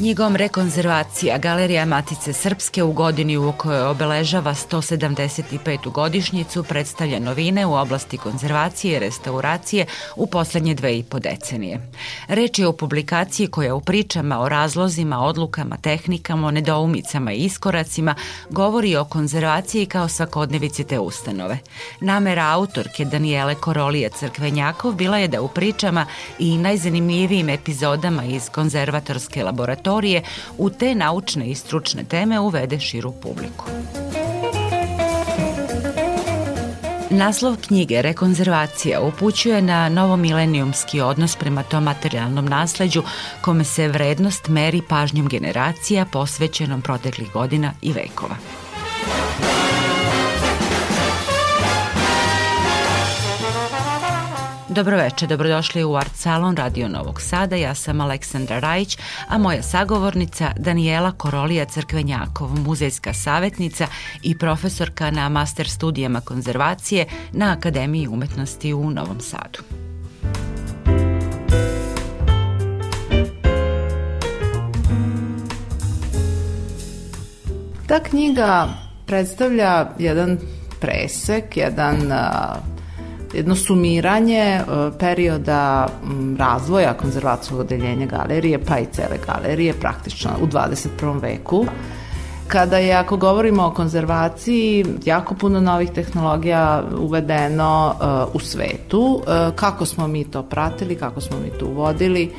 Knjigom Rekonzervacija Galerija Matice Srpske u godini u kojoj obeležava 175. godišnjicu predstavlja novine u oblasti konzervacije i restauracije u poslednje dve i po decenije. Reč je o publikaciji koja u pričama o razlozima, odlukama, tehnikama, o nedoumicama i iskoracima govori o konzervaciji kao svakodnevici te ustanove. Namera autorke Danijele Korolija Crkvenjakov bila je da u pričama i najzanimljivijim epizodama iz konzervatorske laboratorije laboratorije u te naučne i stručne teme uvede širu publiku. Naslov knjige Rekonzervacija upućuje na novomilenijumski odnos prema tom materijalnom nasleđu kome se vrednost meri pažnjom generacija posvećenom proteklih godina i vekova. Dobroveče, dobrodošli u Art Salon Radio Novog Sada. Ja sam Aleksandra Rajić, a moja sagovornica Danijela Korolija Crkvenjakov, muzejska savetnica i profesorka na master studijama konzervacije na Akademiji umetnosti u Novom Sadu. Ta knjiga predstavlja jedan presek, jedan jedno sumiranje e, perioda razvoja konzervacijog odeljenja galerije, pa i cele galerije, praktično u 21. veku kada je, ako govorimo o konzervaciji, jako puno novih tehnologija uvedeno uh, u svetu, uh, kako smo mi to pratili, kako smo mi to uvodili,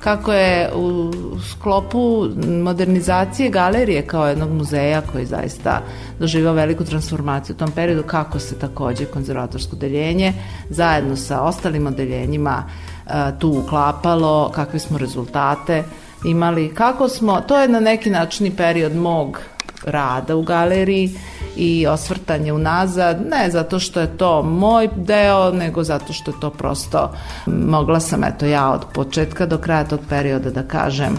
kako je u sklopu modernizacije galerije kao jednog muzeja koji zaista doživao veliku transformaciju u tom periodu, kako se takođe konzervatorsko deljenje zajedno sa ostalim odeljenjima e, tu uklapalo, kakve smo rezultate imali, kako smo, to je na neki način period mog rada u galeriji i osvrtanje unazad, ne zato što je to moj deo, nego zato što je to prosto, mogla sam eto ja od početka do kraja tog perioda da kažem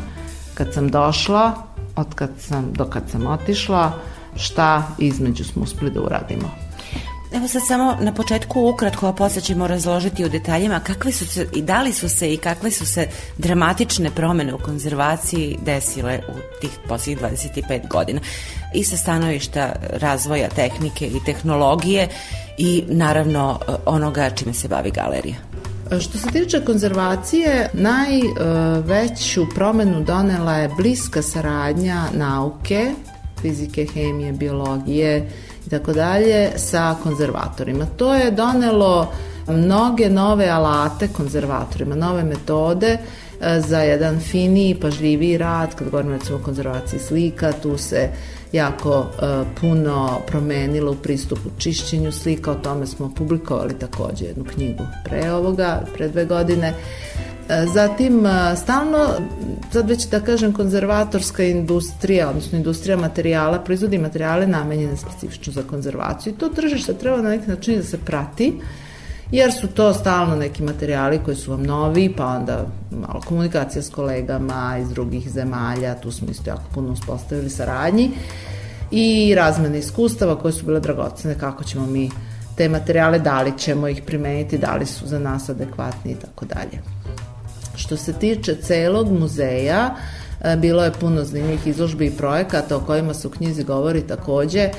kad sam došla, od kad sam, do kad sam otišla, šta između smo uspeli da uradimo. Evo sad samo na početku ukratko, a posle ćemo razložiti u detaljima kakve su se i da li su se i kakve su se dramatične promene u konzervaciji desile u tih posljednjih 25 godina i sa stanovišta razvoja tehnike i tehnologije i naravno onoga čime se bavi galerija. Što se tiče konzervacije, najveću promenu donela je bliska saradnja nauke, fizike, hemije, biologije, i tako dalje sa konzervatorima. To je donelo mnoge nove alate konzervatorima, nove metode e, za jedan finiji, pažljiviji rad, kad govorimo recimo o konzervaciji slika, tu se jako uh, puno promenilo u pristupu čišćenju slika, o tome smo publikovali takođe jednu knjigu pre ovoga, pre dve godine. E, zatim, stalno, sad već da kažem, konzervatorska industrija, odnosno industrija materijala, proizvodi materijale namenjene specifično za konzervaciju i to tržište treba na neki način da se prati, jer su to stalno neki materijali koji su vam novi, pa onda malo komunikacija s kolegama iz drugih zemalja, tu smo isto jako puno uspostavili saradnji i razmene iskustava koje su bile dragocene, kako ćemo mi te materijale, da li ćemo ih primeniti, da li su za nas adekvatni i tako dalje. Što se tiče celog muzeja, e, bilo je puno zanimljivih izložbi i projekata o kojima se u knjizi govori takođe e,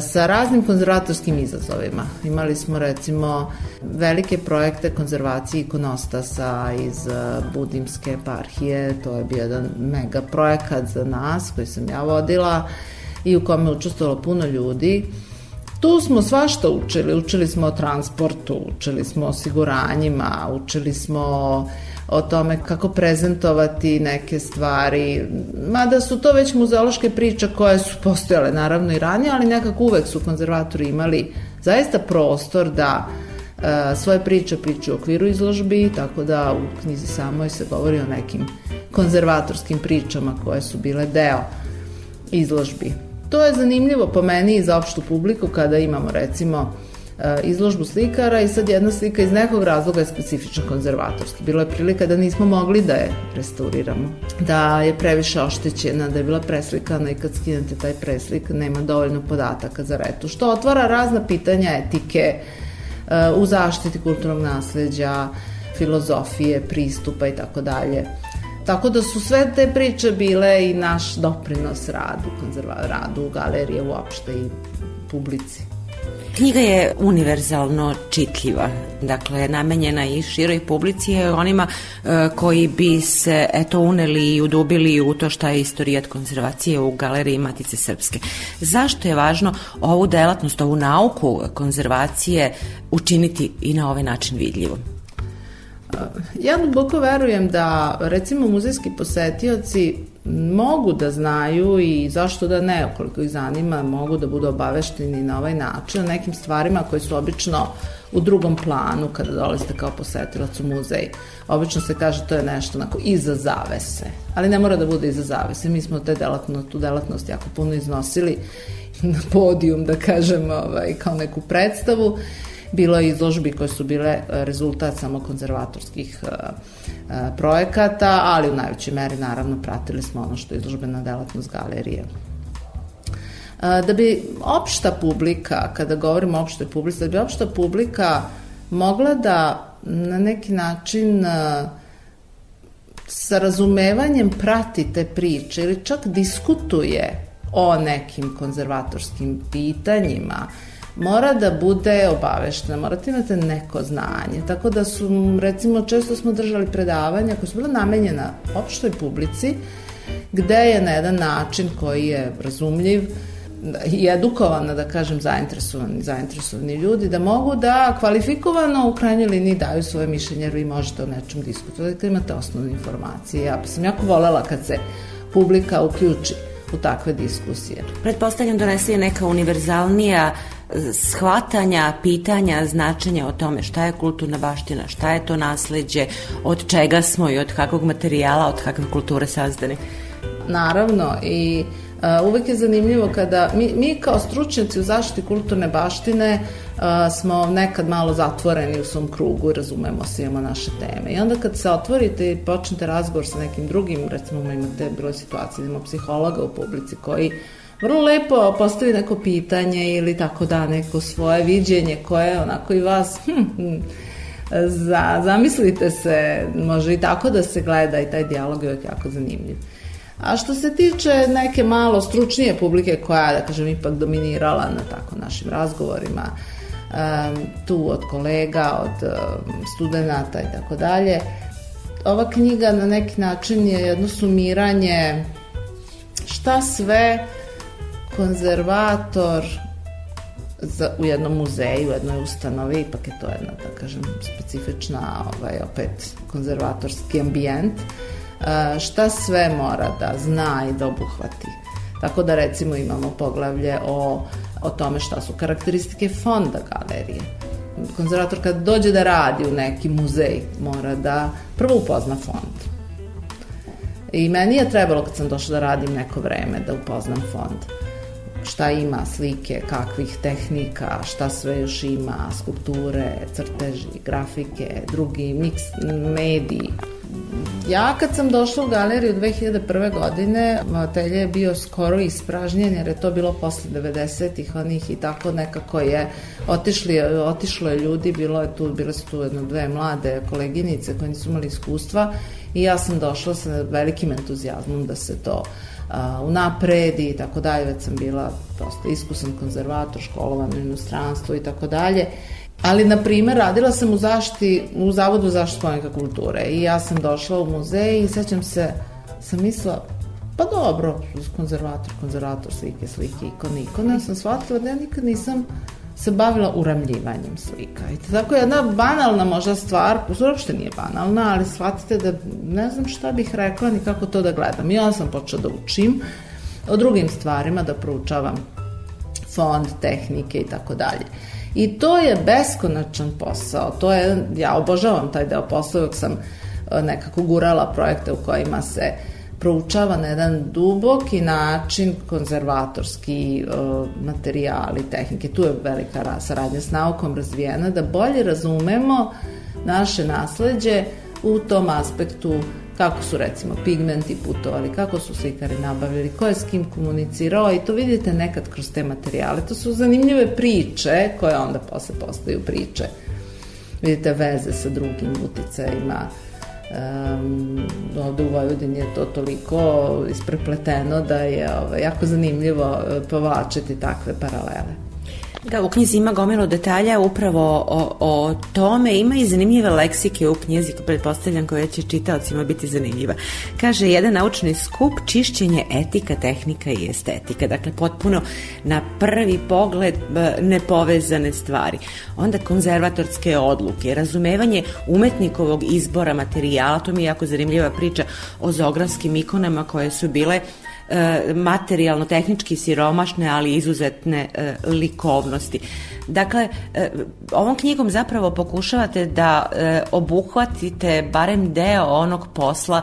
sa raznim konzervatorskim izazovima. Imali smo recimo velike projekte konzervacije ikonostasa iz e, Budimske eparhije, to je bio jedan mega projekat za nas koji sam ja vodila i u kome učestvovalo puno ljudi. Tu smo svašta učili, učili smo o transportu, učili smo o osiguranjima, učili smo o tome kako prezentovati neke stvari, mada su to već muzeološke priče koje su postojale naravno i ranije, ali nekako uvek su konzervatori imali zaista prostor da e, svoje priče priču u okviru izložbi, tako da u knjizi samoj se govori o nekim konzervatorskim pričama koje su bile deo izložbi. To je zanimljivo po meni i za opštu publiku kada imamo recimo izložbu slikara i sad jedna slika iz nekog razloga je specifično konzervatorski. Bilo je prilika da nismo mogli da je restauriramo, da je previše oštećena, da je bila preslikana i kad skinete taj preslik nema dovoljno podataka za retu, što otvara razna pitanja etike u zaštiti kulturnog nasleđa, filozofije, pristupa i tako dalje. Tako da su sve te priče bile i naš doprinos radu, konzerva, radu galerije uopšte i publici. Knjiga je univerzalno čitljiva, dakle namenjena i široj publici i onima e, koji bi se eto uneli i udubili u to šta je istorijat konzervacije u galeriji Matice Srpske. Zašto je važno ovu delatnost, ovu nauku konzervacije učiniti i na ovaj način vidljivom? Ja duboko verujem da recimo muzejski posetioci mogu da znaju i zašto da ne, koliko ih zanima, mogu da budu obavešteni na ovaj način nekim stvarima koje su obično u drugom planu kada dolazite kao posetilac u muzej. Obično se kaže to je nešto onako iza zavese, ali ne mora da bude iza zavese. Mi smo te delatno, tu delatnost jako puno iznosili na podijum, da kažem, ovaj, kao neku predstavu Bilo je izložbi koje su bile e, rezultat samo konzervatorskih e, e, projekata, ali u najvećoj meri naravno pratili smo ono što je izložbena delatnost galerije. Da bi opšta publika, kada govorimo o opštoj publici, da bi opšta publika mogla da na neki način sa razumevanjem prati te priče ili čak diskutuje o nekim konzervatorskim pitanjima, mora da bude obaveštena, morate imate neko znanje. Tako da su, recimo, često smo držali predavanja koja su bila namenjena opštoj publici, gde je na jedan način koji je razumljiv, i edukovana, da kažem, zainteresovani, zainteresovani ljudi, da mogu da kvalifikovano u krajnjoj liniji daju svoje mišljenje, jer vi možete o nečem diskutovati, da imate osnovne informacije. Ja sam jako volela kad se publika uključi u takve diskusije. Pretpostavljam donese je neka univerzalnija shvatanja, pitanja, značenja o tome šta je kulturna baština, šta je to nasledđe, od čega smo i od kakvog materijala, od kakve kulture sazdani. Naravno i Uh, uvek je zanimljivo kada mi, mi kao stručnjaci u zaštiti kulturne baštine uh, smo nekad malo zatvoreni u svom krugu razumemo se, imamo naše teme. I onda kad se otvorite i počnete razgovor sa nekim drugim, recimo imate broj situacije, imamo psihologa u publici koji vrlo lepo postavi neko pitanje ili tako da neko svoje viđenje koje onako i vas hm, hm, za, zamislite se, može i tako da se gleda i taj dijalog je jako zanimljiv. A što se tiče neke malo stručnije publike koja, da kažem, ipak dominirala na tako našim razgovorima, um, tu od kolega, od um, studenta i tako dalje, ova knjiga na neki način je jedno sumiranje šta sve konzervator za, u jednom muzeju, u jednoj ustanovi, ipak je to jedna, da kažem, specifična, ovaj, opet, konzervatorski ambijent, e, šta sve mora da zna i da obuhvati. Tako da recimo imamo poglavlje o, o tome šta su karakteristike fonda galerije. Konzervator kad dođe da radi u neki muzej mora da prvo upozna fond. I meni je trebalo kad sam došla da radim neko vreme da upoznam fond šta ima slike, kakvih tehnika, šta sve još ima, skulpture, crteži, grafike, drugi miks mediji. Ja kad sam došla u galeriju 2001. godine, atelje je bio skoro ispražnjen jer je to bilo posle 90-ih onih i tako nekako je otišli, otišlo je ljudi, bilo je tu, bile su tu jedno dve mlade koleginice koje nisu imali iskustva i ja sam došla sa velikim entuzijazmom da se to uh, unapredi i tako dalje, već sam bila dosta iskusan konzervator, školovan u inostranstvu i tako dalje. Ali, na primer, radila sam u zaštiti, u Zavodu zaštite spomenika kulture i ja sam došla u muzej i sećam se, sam mislila, pa dobro, konzervator, konzervator, slike, slike, ikone, ikone, ja sam shvatila da ja nikad nisam se bavila uramljivanjem slika. I tako jedna banalna možda stvar, uopšte nije banalna, ali shvatite da ne znam šta bih rekla ni kako to da gledam. Onda sam počela da učim o drugim stvarima, da proučavam fond, tehnike i tako dalje. I to je beskonačan posao. To je, ja obožavam taj deo posla, uvek sam e, nekako gurala projekte u kojima se proučava na jedan duboki način konzervatorski materijali, tehnike. Tu je velika saradnja s naukom razvijena da bolje razumemo naše nasledđe u tom aspektu kako su recimo pigmenti putovali, kako su slikari nabavili, ko je s kim komunicirao i to vidite nekad kroz te materijale. To su zanimljive priče koje onda posle postaju priče. Vidite veze sa drugim uticajima. Um, ovde u Vojvodini je to toliko isprepleteno da je ovaj, jako zanimljivo eh, povlačiti takve paralele. Da, u knjizi ima gomilo detalja upravo o, o tome. Ima i zanimljive leksike u knjizi, pretpostavljam koja će čitaocima biti zanimljiva. Kaže, jedan naučni skup, čišćenje etika, tehnika i estetika. Dakle, potpuno na prvi pogled nepovezane stvari. Onda konzervatorske odluke, razumevanje umetnikovog izbora materijala, to mi je jako zanimljiva priča o zografskim ikonama koje su bile materijalno, tehnički siromašne, ali izuzetne e, likovnosti. Dakle, e, ovom knjigom zapravo pokušavate da obuhvatite barem deo onog posla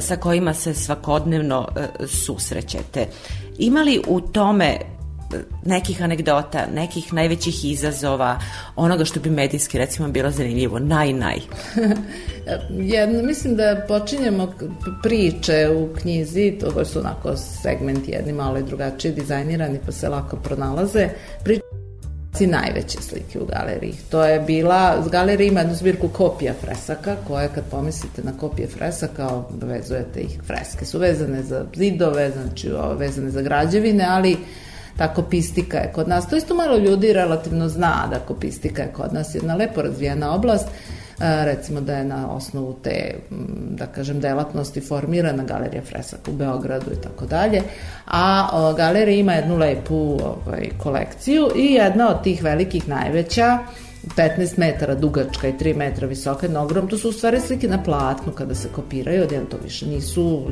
sa kojima se svakodnevno susrećete. Ima li u tome nekih anegdota, nekih najvećih izazova, onoga što bi medijski recimo bilo zanimljivo, naj, naj. Jedno, mislim da počinjemo priče u knjizi, to su onako segmenti jedni malo i drugačije dizajnirani pa se lako pronalaze. Priče najveće slike u galeriji. To je bila, galerija ima jednu zbirku kopija fresaka, koje kad pomislite na kopije fresaka, vezujete ih, freske su vezane za zidove, znači vezane za građevine, ali ta kopistika je kod nas. To isto malo ljudi relativno zna da kopistika je kod nas jedna lepo razvijena oblast e, recimo da je na osnovu te, da kažem, delatnosti formirana galerija Fresak u Beogradu i tako dalje, a o, galerija ima jednu lepu ovaj, kolekciju i jedna od tih velikih najveća 15 metara dugačka i 3 metra visoka, jedna ogrom, to su u stvari slike na platnu kada se kopiraju, odjedno to više nisu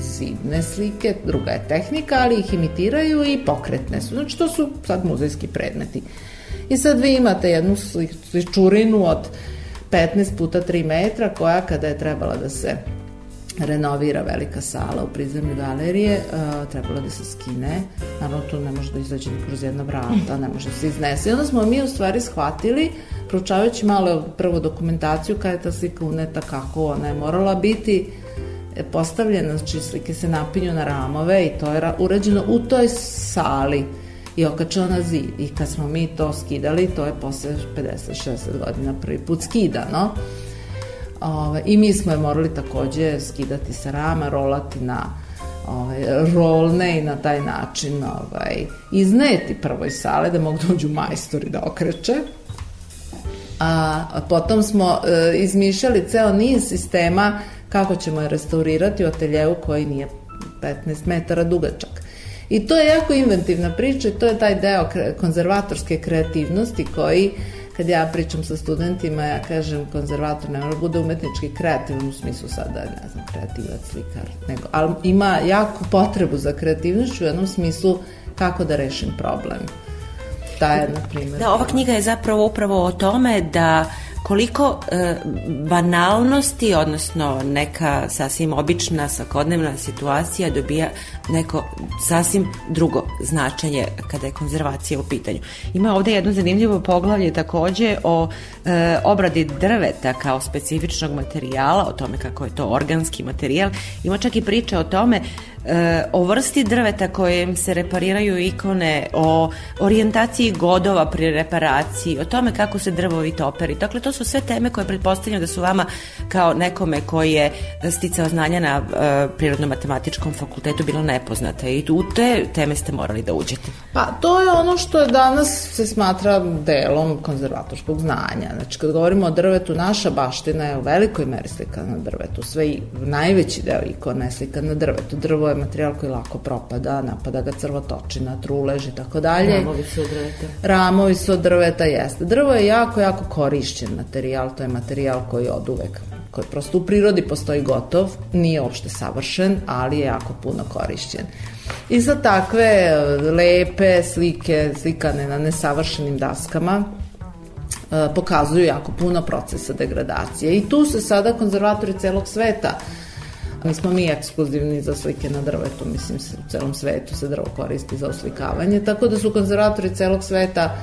zidne slike, druga je tehnika, ali ih imitiraju i pokretne su. Znači, to su sad muzejski predmeti. I sad vi imate jednu sličurinu od 15 puta 3 metra, koja kada je trebala da se renovira velika sala u prizemlju galerije, uh, trebalo da se skine, naravno to ne može da izađe kroz jedna vrata, ne može da se iznese. I onda smo mi u stvari shvatili, proučavajući malo prvo dokumentaciju kada je ta slika uneta, kako ona je morala biti postavljena, znači slike se napinju na ramove i to je urađeno u toj sali i okačeno na zid. I kad smo mi to skidali, to je posle 50-60 godina prvi put skidano. Ove, I mi smo je morali takođe skidati sa rama, rolati na ovaj, rolne i na taj način ovaj, izneti prvoj sale da mogu uđu majstori da okreće. A, potom smo e, izmišljali ceo niz sistema kako ćemo je restaurirati u ateljevu koji nije 15 metara dugačak. I to je jako inventivna priča i to je taj deo konzervatorske kreativnosti koji kad ja pričam sa studentima, ja kažem konzervator ne mora da bude umetnički kreativan u smislu sada, ne znam, kreativac, slikar, nego, ali ima jako potrebu za kreativnošću u jednom smislu kako da rešim problem. Ta je, na primjer. Da, ova knjiga je zapravo upravo o tome da koliko e, banalnosti, odnosno neka sasvim obična svakodnevna situacija dobija neko sasvim drugo značenje kada je konzervacija u pitanju. Ima ovde jedno zanimljivo poglavlje takođe o e, obradi drveta kao specifičnog materijala, o tome kako je to organski materijal. Ima čak i priče o tome e, o vrsti drveta kojim se repariraju ikone, o orijentaciji godova pri reparaciji, o tome kako se drvovi toperi. Dakle, to su sve teme koje pretpostavljam da su vama kao nekome koji je sticao znanja na e, prirodno-matematičkom fakultetu bilo nepoznate i u te teme ste morali da uđete. Pa to je ono što je danas se smatra delom konzervatorskog znanja. Znači kad govorimo o drvetu, naša baština je u velikoj meri slika na drvetu. Sve i najveći deo ikona je slika na drvetu. Drvo je materijal koji lako propada, napada ga crvotočina, trulež i tako dalje. Ramovi su od drveta. Ramovi su od drveta, jeste. Drvo je jako, jako korišćen materijal, to je materijal koji od uvek koji prosto u prirodi postoji gotov, nije uopšte savršen, ali je jako puno korišćen. I za takve e, lepe slike, slikane na nesavršenim daskama, e, pokazuju jako puno procesa degradacije. I tu se sada konzervatori celog sveta Mi smo mi ekskluzivni za slike na drvetu, mislim se u celom svetu se drvo koristi za oslikavanje, tako da su konzervatori celog sveta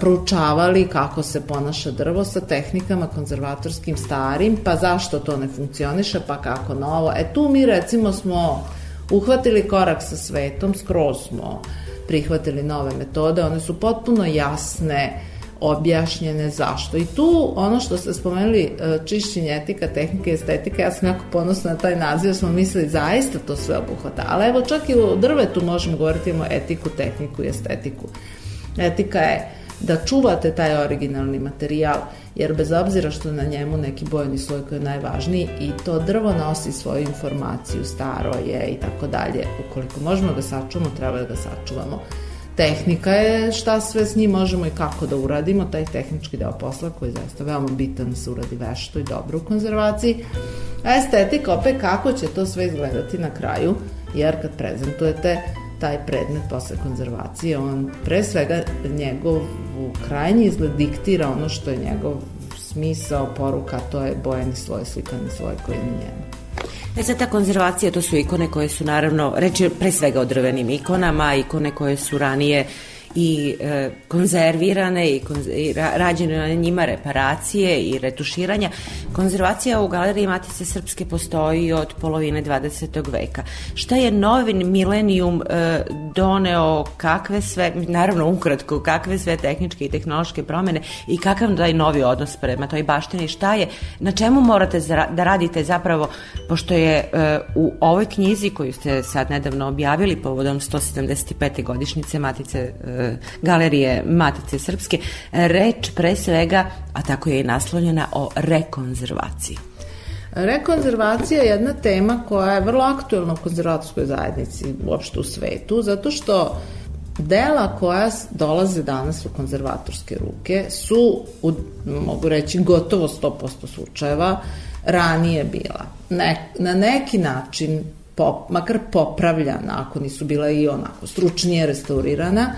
proučavali kako se ponaša drvo sa tehnikama konzervatorskim starim, pa zašto to ne funkcioniše, pa kako novo. E tu mi recimo smo uhvatili korak sa svetom, skroz smo prihvatili nove metode, one su potpuno jasne, objašnjene zašto. I tu ono što ste spomenuli, e, čišćenje etika, tehnika i estetika, ja sam jako ponosna na taj naziv, smo mislili zaista to sve obuhvata. Ali evo čak i u drvetu možemo govoriti o etiku, tehniku i estetiku. Etika je da čuvate taj originalni materijal, jer bez obzira što na njemu neki bojni sloj koji je najvažniji i to drvo nosi svoju informaciju, staro je i tako dalje. Ukoliko možemo da ga sačuvamo, treba da ga sačuvamo. Tehnika je šta sve s njim možemo i kako da uradimo, taj tehnički deo posla koji je zaista veoma bitan da se uradi vešto i dobro u konzervaciji. A estetika opet kako će to sve izgledati na kraju, jer kad prezentujete taj predmet posle konzervacije, on pre svega njegov krajnji izgled diktira ono što je njegov smisao, poruka, to je bojeni sloj, slikani sloj koji je njemu. E sad ta konzervacija, to su ikone koje su naravno, reći pre svega o drvenim ikonama, ikone koje su ranije i e, konzervirane i, konz, i ra, rađene na njima reparacije i retuširanja. Konzervacija u Galeriji Matice Srpske postoji od polovine 20. veka. Šta je novin milenijum e, doneo, kakve sve, naravno ukratko, kakve sve tehničke i tehnološke promene i kakav taj novi odnos prema toj baštini, šta je, na čemu morate da radite zapravo, pošto je e, u ovoj knjizi koju ste sad nedavno objavili povodom 175. godišnjice Matice e, galerije Matice Srpske, reč pre svega, a tako je i naslonjena, o rekonzervaciji. Rekonzervacija je jedna tema koja je vrlo aktuelna u konzervatorskoj zajednici, uopšte u svetu, zato što dela koja dolaze danas u konzervatorske ruke su, u, mogu reći, gotovo 100% slučajeva ranije bila. Ne, na neki način pop, makar popravljana, ako nisu bila i onako stručnije restaurirana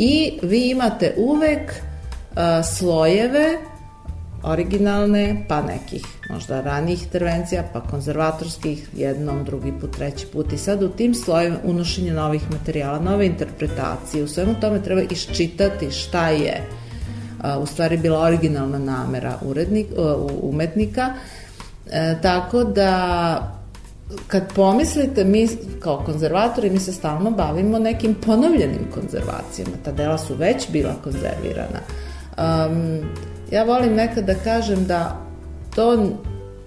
i vi imate uvek uh, slojeve originalne, pa nekih možda ranijih intervencija, pa konzervatorskih, jednom, drugi put, treći put. I sad u tim slojevima unošenje novih materijala, nove interpretacije, u svemu tome treba iščitati šta je uh, u stvari bila originalna namera urednik, umetnika, e, tako da kad pomislite, mi kao konzervatori, mi se stalno bavimo nekim ponovljenim konzervacijama. Ta dela su već bila konzervirana. Um, ja volim nekad da kažem da to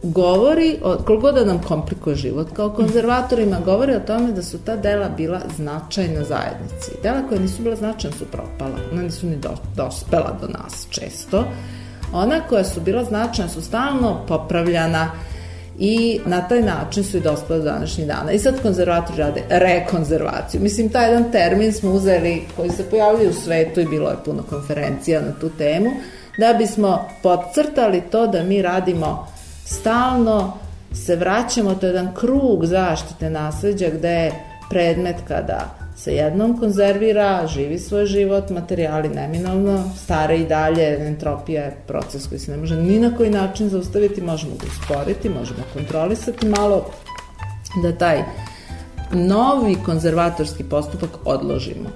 govori, koliko da nam komplikuje život kao konzervatorima, govori o tome da su ta dela bila značajna zajednici. Dela koje nisu bila značajna su propala, ona nisu ni do, dospela do nas često. Ona koja su bila značajna su stalno popravljana, i na taj način su i dospali do današnjih dana. I sad konzervatori rade rekonzervaciju. Mislim, taj jedan termin smo uzeli koji se pojavljaju u svetu i bilo je puno konferencija na tu temu, da bismo podcrtali to da mi radimo stalno, se vraćamo, to je jedan krug zaštite nasleđa gde je predmet kada se jednom konzervira, živi svoj život, materijali neminovno, stare i dalje, entropija je proces koji se ne može ni na koji način zaustaviti, možemo ga usporiti, možemo kontrolisati malo, da taj novi konzervatorski postupak odložimo.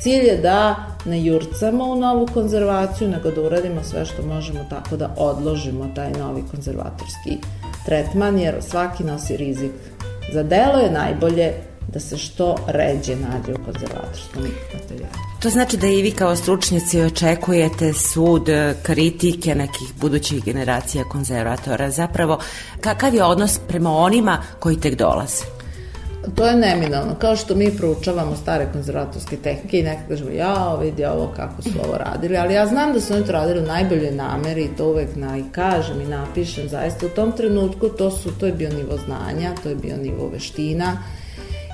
Cilj je da ne jurcamo u novu konzervaciju, nego da uradimo sve što možemo tako da odložimo taj novi konzervatorski tretman, jer svaki nosi rizik. Za delo je najbolje da se što ređe nađe u konzervatorskom materijalu. To znači da i vi kao stručnjaci očekujete sud kritike nekih budućih generacija konzervatora. Zapravo, kakav je odnos prema onima koji tek dolaze? To je neminovno. Kao što mi proučavamo stare konzervatorske tehnike i nekako kažemo, ja, vidi ovo kako su ovo radili, ali ja znam da su oni to radili u najboljoj nameri i to uvek na, i kažem i napišem. Zaista u tom trenutku to, su, to je bio nivo znanja, to je bio nivo veština,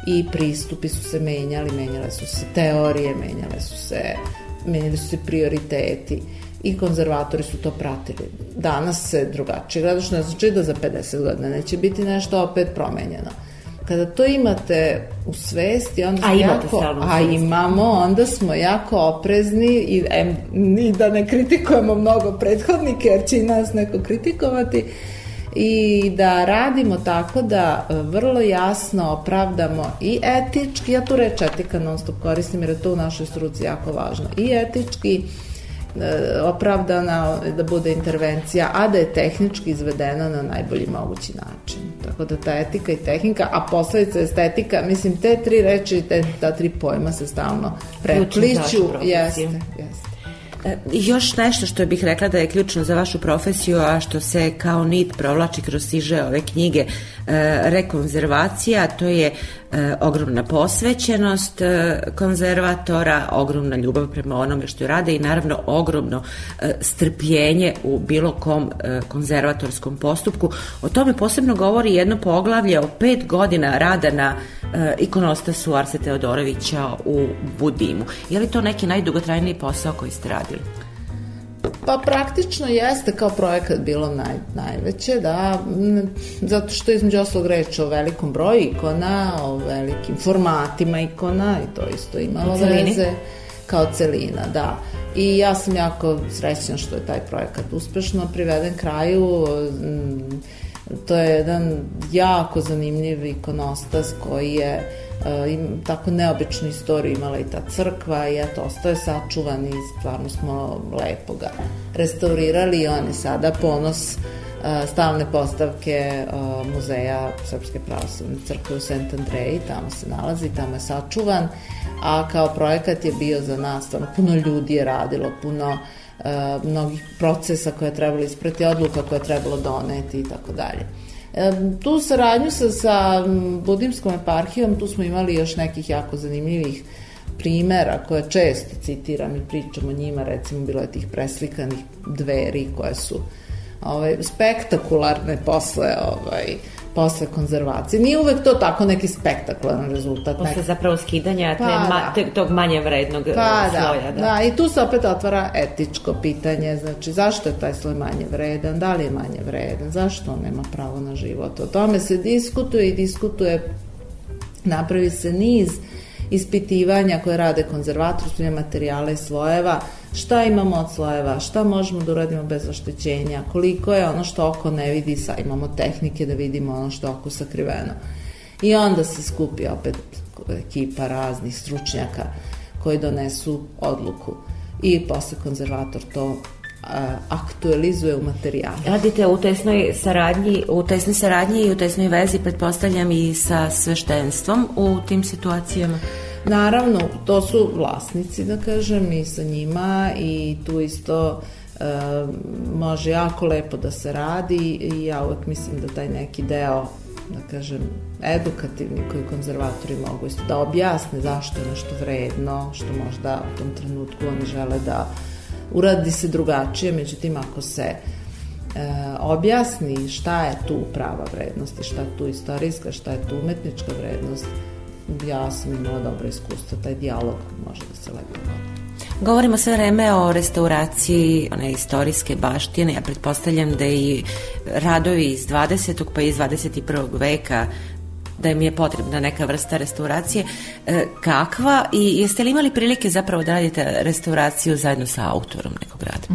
i pristupi su se menjali, menjale su se teorije, menjale su se, menjali su se prioriteti i konzervatori su to pratili. Danas se drugačije gleda, što ne znači da za 50 godina neće biti nešto opet promenjeno. Kada to imate u svesti, onda a jako, a imamo, onda smo jako oprezni i, em, i da ne kritikujemo mnogo prethodnike, jer će i nas neko kritikovati, i da radimo tako da e, vrlo jasno opravdamo i etički, ja tu reč etika non stop koristim jer je to u našoj struci jako važno, i etički e, opravdana da bude intervencija, a da je tehnički izvedena na najbolji mogući način. Tako da ta etika i tehnika, a posledica estetika, mislim, te tri reči, te, ta tri pojma se stalno prepliću. Jeste, jeste. Još nešto što bih rekla da je ključno za vašu profesiju, a što se kao nit provlači kroz siže ove knjige, e, rekonzervacija, to je e, ogromna posvećenost konzervatora, ogromna ljubav prema onome što rade i naravno ogromno strpljenje u bilo kom konzervatorskom postupku. O tome posebno govori jedno poglavlje o pet godina rada na ikonostasu Arse Teodorovića u Budimu. Je li to neki najdugotrajniji posao koji ste radili? Pa praktično jeste kao projekat bilo naj, najveće, da, zato što između oslog reč o velikom broju ikona, o velikim formatima ikona i to isto imalo veze kao celina, da. I ja sam jako srećna što je taj projekat uspešno priveden kraju. To je jedan jako zanimljiv ikonostas koji je uh, im, tako neobičnu istoriju imala i ta crkva i eto, ostaje sačuvan i stvarno smo lepo ga restaurirali i on je sada ponos uh, stalne postavke uh, muzeja Srpske pravoslavne crkve u St. Andreji, tamo se nalazi, tamo je sačuvan, a kao projekat je bio za nas, stvarno puno ljudi je radilo, puno uh, mnogih procesa koje je trebalo isprati, odluka koje je trebalo doneti i tako dalje. Tu saradnju sa, sa Budimskom eparhijom, tu smo imali još nekih jako zanimljivih primera koje često citiram i pričam o njima, recimo bilo je tih preslikanih dveri koje su ovaj, spektakularne posle ovaj, posle konzervacije. Nije uvek to tako neki spektakularan rezultat. Posle nek... zapravo skidanja pa, te ma, da. te, tog manje vrednog pa, sloja. Da. da, i tu se opet otvara etičko pitanje, znači zašto je taj sloj manje vredan, da li je manje vredan, zašto on nema pravo na život. O tome se diskutuje i diskutuje, napravi se niz ispitivanja koje rade konzervator, materijala i slojeva, šta imamo od slojeva, šta možemo da uradimo bez oštećenja, koliko je ono što oko ne vidi, sa imamo tehnike da vidimo ono što oko sakriveno. I onda se skupi opet ekipa raznih stručnjaka koji donesu odluku. I posle konzervator to aktualizuje u materijalu. Radite u tesnoj saradnji, u tesnoj saradnji i u tesnoj vezi, pretpostavljam i sa sveštenstvom u tim situacijama? Naravno, to su vlasnici, da kažem, i sa njima i tu isto e, može jako lepo da se radi i ja uvek mislim da taj neki deo da kažem, edukativni koji konzervatori mogu isto da objasne zašto je nešto vredno, što možda u tom trenutku oni žele da uradi se drugačije, međutim ako se e, objasni šta je tu prava vrednost i šta je tu istorijska, šta je tu umetnička vrednost, ja sam imala dobro iskustvo, taj dijalog može da se lepo vodi. Govorimo sve vreme o restauraciji one istorijske baštine. Ja pretpostavljam da i radovi iz 20. pa i iz 21. veka da im je potrebna neka vrsta restauracije. E, kakva i jeste li imali prilike zapravo da radite restauraciju zajedno sa autorom nekog rada?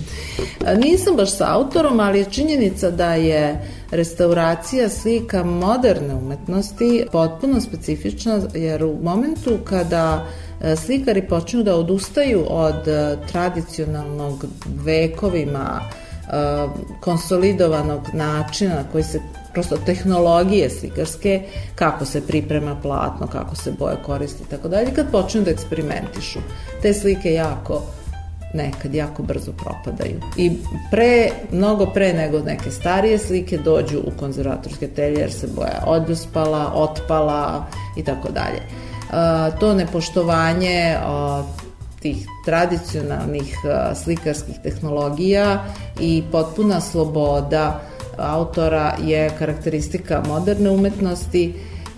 Nisam baš sa autorom, ali je činjenica da je restauracija slika moderne umetnosti potpuno specifična, jer u momentu kada e, slikari počnu da odustaju od e, tradicionalnog vekovima konsolidovanog načina na koji se prosto tehnologije slikarske, kako se priprema platno, kako se boje koristi i tako dalje, kad počnu da eksperimentišu. Te slike jako nekad jako brzo propadaju. I pre, mnogo pre nego neke starije slike dođu u konzervatorske telje jer se boja odljuspala, otpala i tako dalje. To nepoštovanje tih tradicionalnih slikarskih tehnologija i potpuna sloboda autora je karakteristika moderne umetnosti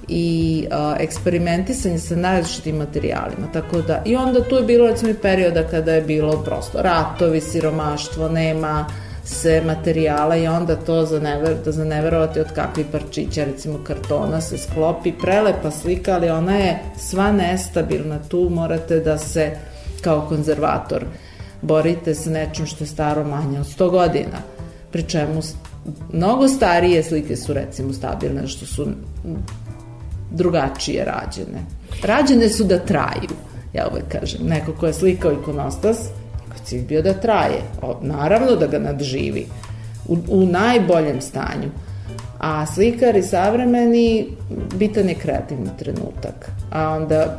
i a, eksperimentisanje sa najrazličitim materijalima. Tako da, i onda tu je bilo recimo perioda kada je bilo prosto ratovi, siromaštvo, nema se materijala i onda to za never, da za neverovati od kakvih parčića, recimo kartona se sklopi, prelepa slika, ali ona je sva nestabilna, tu morate da se kao konzervator borite sa nečim što je staro manje od 100 godina, pri čemu mnogo starije slike su recimo stabilne, što su drugačije rađene. Rađene su da traju, ja uvek kažem. Neko ko je slikao ikonostas, koji cilj bio da traje. O, naravno da ga nadživi. U, u najboljem stanju. A slikari savremeni, bitan je kreativni trenutak. A onda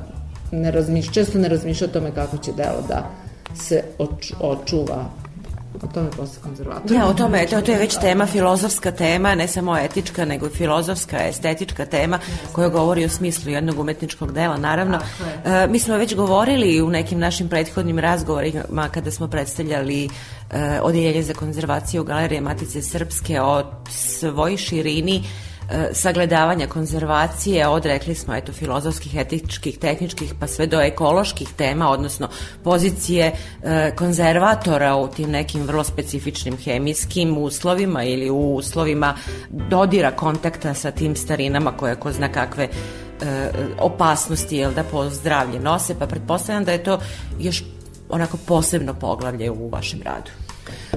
ne razmišlja, često ne razmišlja o tome kako će delo da se oč, očuva o tome posle konzervatora. Ja, o tome, to, to je već tema, filozofska tema, ne samo etička, nego filozofska, estetička tema koja govori o smislu jednog umetničkog dela, naravno. E, mi smo već govorili u nekim našim prethodnim razgovorima kada smo predstavljali e, Odjeljenje za konzervaciju Galerije Matice Srpske o svoj širini sagledavanja konzervacije, odrekli smo eto filozofskih, etičkih, tehničkih pa sve do ekoloških tema, odnosno pozicije e, konzervatora u tim nekim vrlo specifičnim hemijskim uslovima ili u uslovima dodira kontakta sa tim starinama koje ko zna kakve e, opasnosti jel da po zdravlje nose, pa pretpostavljam da je to još onako posebno poglavlje u vašem radu.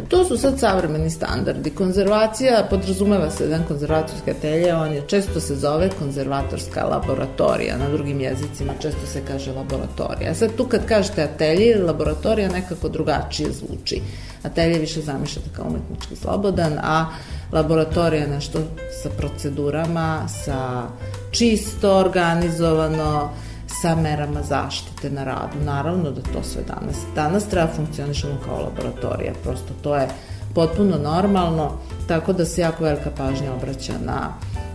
To su sad savremeni standardi. Konzervacija, podrazumeva se jedan konzervatorski atelje, on je često se zove konzervatorska laboratorija, na drugim jezicima često se kaže laboratorija. Sad tu kad kažete atelje ili laboratorija nekako drugačije zvuči. Atelje više zamišljate kao umetnički slobodan, a laboratorija nešto sa procedurama, sa čisto organizovano, sa merama zaštite na radu. Naravno da to sve danas. Danas treba funkcionišemo kao laboratorija, prosto to je potpuno normalno, tako da se jako velika pažnja obraća na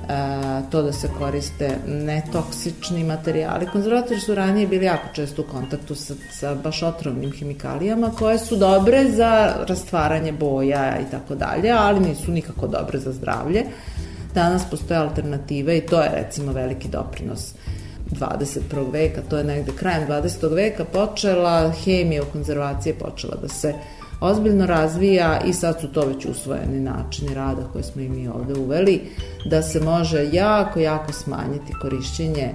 e, to da se koriste netoksični materijali. Konzervatori su ranije bili jako često u kontaktu sa, sa baš otrovnim hemikalijama koje su dobre za rastvaranje boja i tako dalje, ali nisu nikako dobre za zdravlje. Danas postoje alternative i to je recimo veliki doprinos 21. veka, to je negde krajem 20. veka počela, hemija u konzervaciji je počela da se ozbiljno razvija i sad su to već usvojeni načini rada koje smo i mi ovde uveli, da se može jako, jako smanjiti korišćenje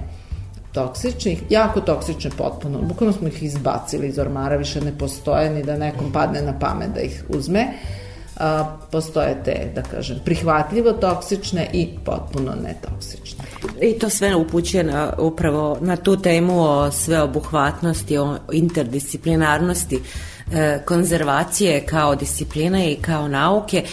toksičnih, jako toksične potpuno, bukvalno smo ih izbacili iz ormara, više ne postoje ni da nekom padne na pamet da ih uzme, a, postoje te, da kažem, prihvatljivo toksične i potpuno netoksične. I to sve upućuje na, upravo na tu temu o sveobuhvatnosti, o interdisciplinarnosti e, konzervacije kao discipline i kao nauke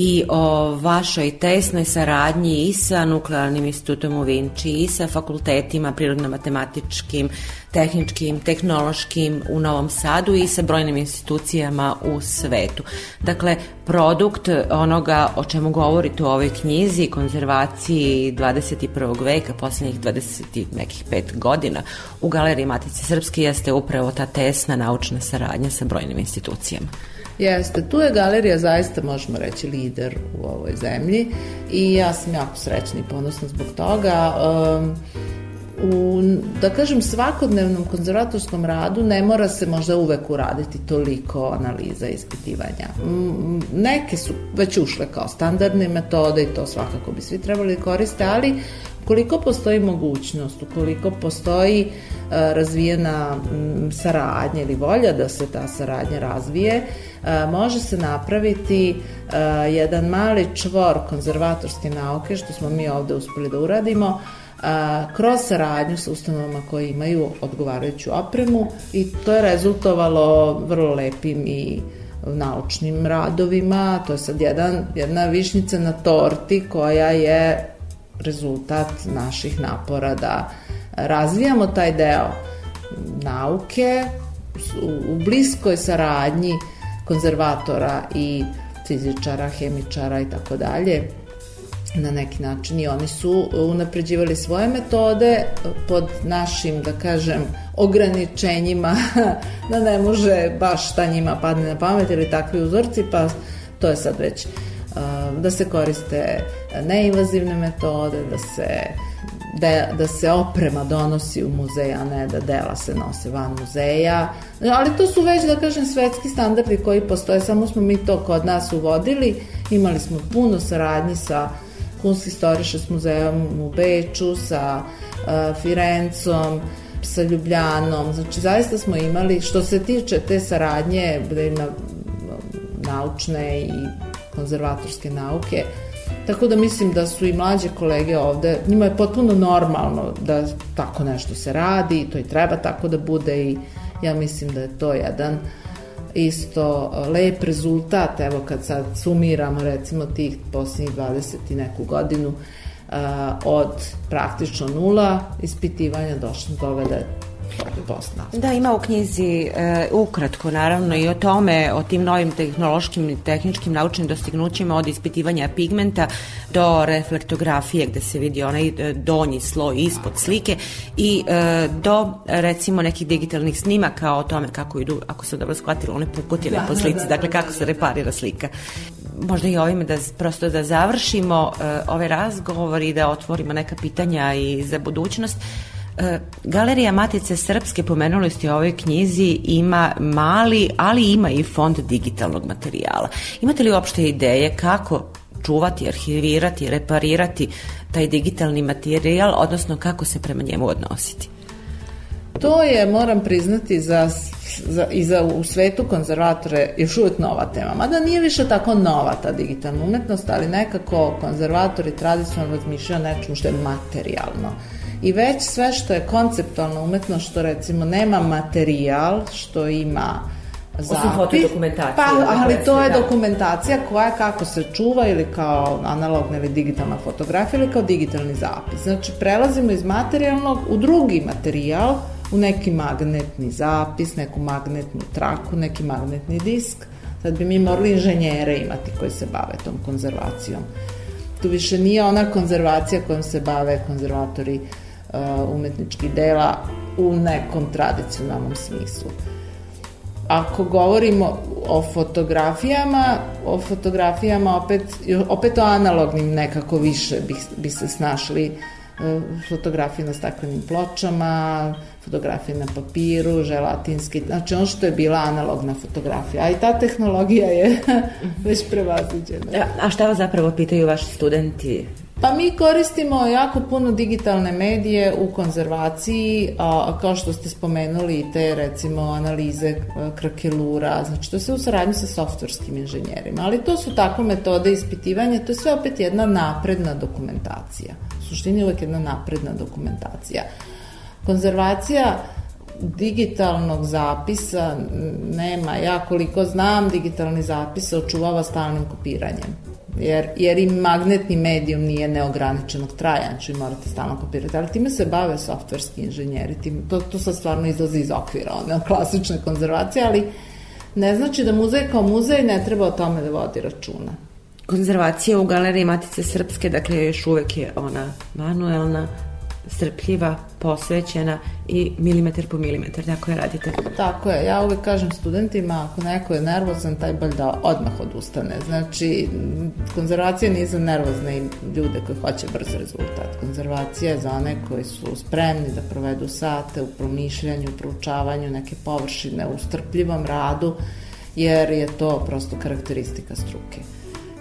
i o vašoj tesnoj saradnji i sa Nuklearnim institutom u Vinči i sa fakultetima prirodno-matematičkim, tehničkim, tehnološkim u Novom Sadu i sa brojnim institucijama u svetu. Dakle, produkt onoga o čemu govorite u ovoj knjizi, konzervaciji 21. veka, poslednjih 20 nekih pet godina u Galeriji Matice Srpske jeste upravo ta tesna naučna saradnja sa brojnim institucijama. Jeste, tu je galerija zaista, možemo reći, lider u ovoj zemlji i ja sam jako srećna i ponosna zbog toga. Um, u, da kažem, svakodnevnom konzervatorskom radu ne mora se možda uvek uraditi toliko analiza i ispitivanja. Neke su već ušle kao standardne metode i to svakako bi svi trebali koriste, ali koliko postoji mogućnost, ukoliko postoji uh, razvijena saradnja ili volja da se ta saradnja razvije, uh, može se napraviti uh, jedan mali čvor konzervatorske nauke, što smo mi ovde uspeli da uradimo, kroz saradnju sa ustanovama koje imaju odgovarajuću opremu i to je rezultovalo vrlo lepim i naučnim radovima, to je sad jedan, jedna višnica na torti koja je rezultat naših napora da razvijamo taj deo nauke u, bliskoj saradnji konzervatora i fizičara, hemičara i tako dalje. Na neki način i oni su unapređivali svoje metode pod našim, da kažem, ograničenjima. Da ne može baš šta njima padne na pamet ili takvi uzorci, pa to je sad već da se koriste neinvazivne metode, da se da, da se oprema donosi u muzej, a ne da dela se nose van muzeja. Ali to su već, da kažem, svetski standardi koji postoje, samo smo mi to kod nas uvodili. Imali smo puno saradnji sa uh, Kunsthistorisches muzejom u Beču, sa uh, Firencom, sa Ljubljanom. Znači, zaista smo imali, što se tiče te saradnje, da ima naučne i konzervatorske nauke. Tako da mislim da su i mlađe kolege ovde, njima je potpuno normalno da tako nešto se radi, to i treba tako da bude i ja mislim da je to jedan isto lep rezultat, evo kad sad sumiramo recimo tih posljednjih 20 i neku godinu, od praktično nula ispitivanja došli do toga da Bosna. Da, ima u knjizi e, ukratko naravno i o tome, o tim novim tehnološkim i tehničkim naučnim dostignućima od ispitivanja pigmenta do reflektografije gde se vidi onaj e, donji sloj ispod slike i e, do recimo nekih digitalnih snimaka o tome kako idu, ako se dobro shvatilo, one pukotine da, po da, slici, da, da, dakle kako se reparira slika možda i ovime da prosto da završimo uh, ovaj razgovor i da otvorimo neka pitanja i za budućnost. E, Galerija Matice Srpske, pomenuli ste u ovoj knjizi, ima mali, ali ima i fond digitalnog materijala. Imate li uopšte ideje kako čuvati, arhivirati, reparirati taj digitalni materijal, odnosno kako se prema njemu odnositi? To je, moram priznati, za, za, i za u svetu konzervatore još uvek nova tema. Mada nije više tako nova ta digitalna umetnost, ali nekako konzervatori tradicionalno razmišljaju nečemu što je materijalno i već sve što je konceptualna umetnost, što recimo nema materijal, što ima zapis. Pa, ali to je da. dokumentacija koja kako se čuva ili kao analogna ili digitalna fotografija ili kao digitalni zapis. Znači, prelazimo iz materijalnog u drugi materijal, u neki magnetni zapis, neku magnetnu traku, neki magnetni disk. Sad bi mi morali inženjere imati koji se bave tom konzervacijom. Tu više nije ona konzervacija kojom se bave konzervatori Uh, umetničkih dela u nekom tradicionalnom smislu. Ako govorimo o fotografijama, o fotografijama opet, opet o analognim nekako više bi, bi se snašli uh, fotografije na staklenim pločama, fotografije na papiru, želatinski, znači ono što je bila analogna fotografija, a i ta tehnologija je već prevaziđena. A šta vas zapravo pitaju vaši studenti Pa mi koristimo jako puno digitalne medije u konzervaciji, a, kao što ste spomenuli te recimo analize krakelura, znači to se u saradnji sa softverskim inženjerima, ali to su tako metode ispitivanja, to je sve opet jedna napredna dokumentacija. U suštini uvek jedna napredna dokumentacija. Konzervacija digitalnog zapisa nema, ja koliko znam, digitalni zapis se očuvava stalnim kopiranjem jer, jer i magnetni medijum nije neograničenog traja, znači morate stalno kopirati, ali time se bave softverski inženjeri, tim, to, to sad stvarno izlazi iz okvira, one klasične konzervacije, ali ne znači da muzej kao muzej ne treba o tome da vodi računa. Konzervacija u Galeriji Matice Srpske, dakle, još uvek je ona manuelna, strpljiva, posvećena i milimetar po milimetar, tako je radite. Tako je, ja uvek kažem studentima, ako neko je nervozan, taj bolj da odmah odustane. Znači, konzervacija nije za nervozne ljude koji hoće brz rezultat. Konzervacija je za one koji su spremni da provedu sate u promišljanju, proučavanju neke površine, u strpljivom radu, jer je to prosto karakteristika struke.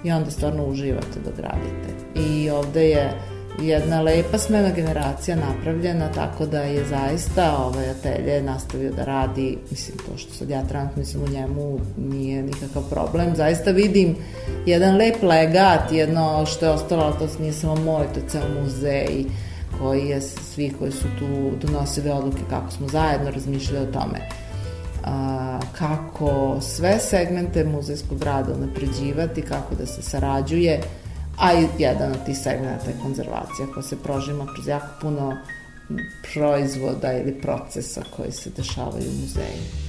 I onda stvarno uživate dok radite. I ovde je jedna lepa smena generacija napravljena, tako da je zaista ovaj atelje nastavio da radi, mislim to što sad ja trenutno mislim u njemu nije nikakav problem, zaista vidim jedan lep legat, jedno što je ostalo, to nije samo moj, to je ceo muzej koji je svi koji su tu donosili odluke kako smo zajedno razmišljali o tome. Kako sve segmente muzejskog rada napređivati, kako da se sarađuje, a i jedan od tih segmenta je konzervacija koja se prožima kroz jako puno proizvoda ili procesa koji se dešavaju u muzeju.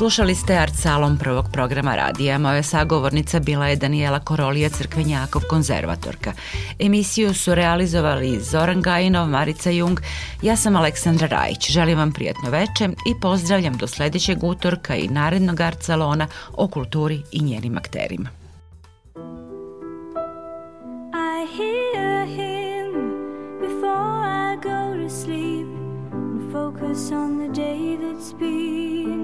Slušali ste Art Salon prvog programa radija. Moja sagovornica bila je Daniela Korolija Crkvenjakov, konzervatorka. Emisiju su realizovali Zoran Gajinov, Marica Jung, ja sam Aleksandra Rajić. Želim vam prijatno veče i pozdravljam do sledećeg utorka i narednog Art Salona o kulturi i njenim akterima. I hear him before I go to sleep and focus on the day that's been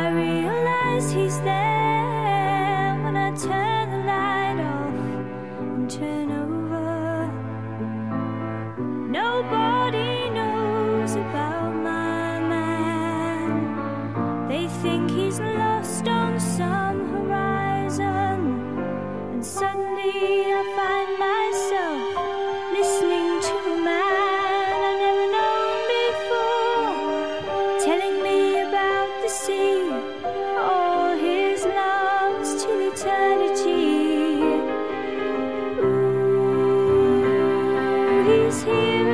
I realize he's there when I turn is here.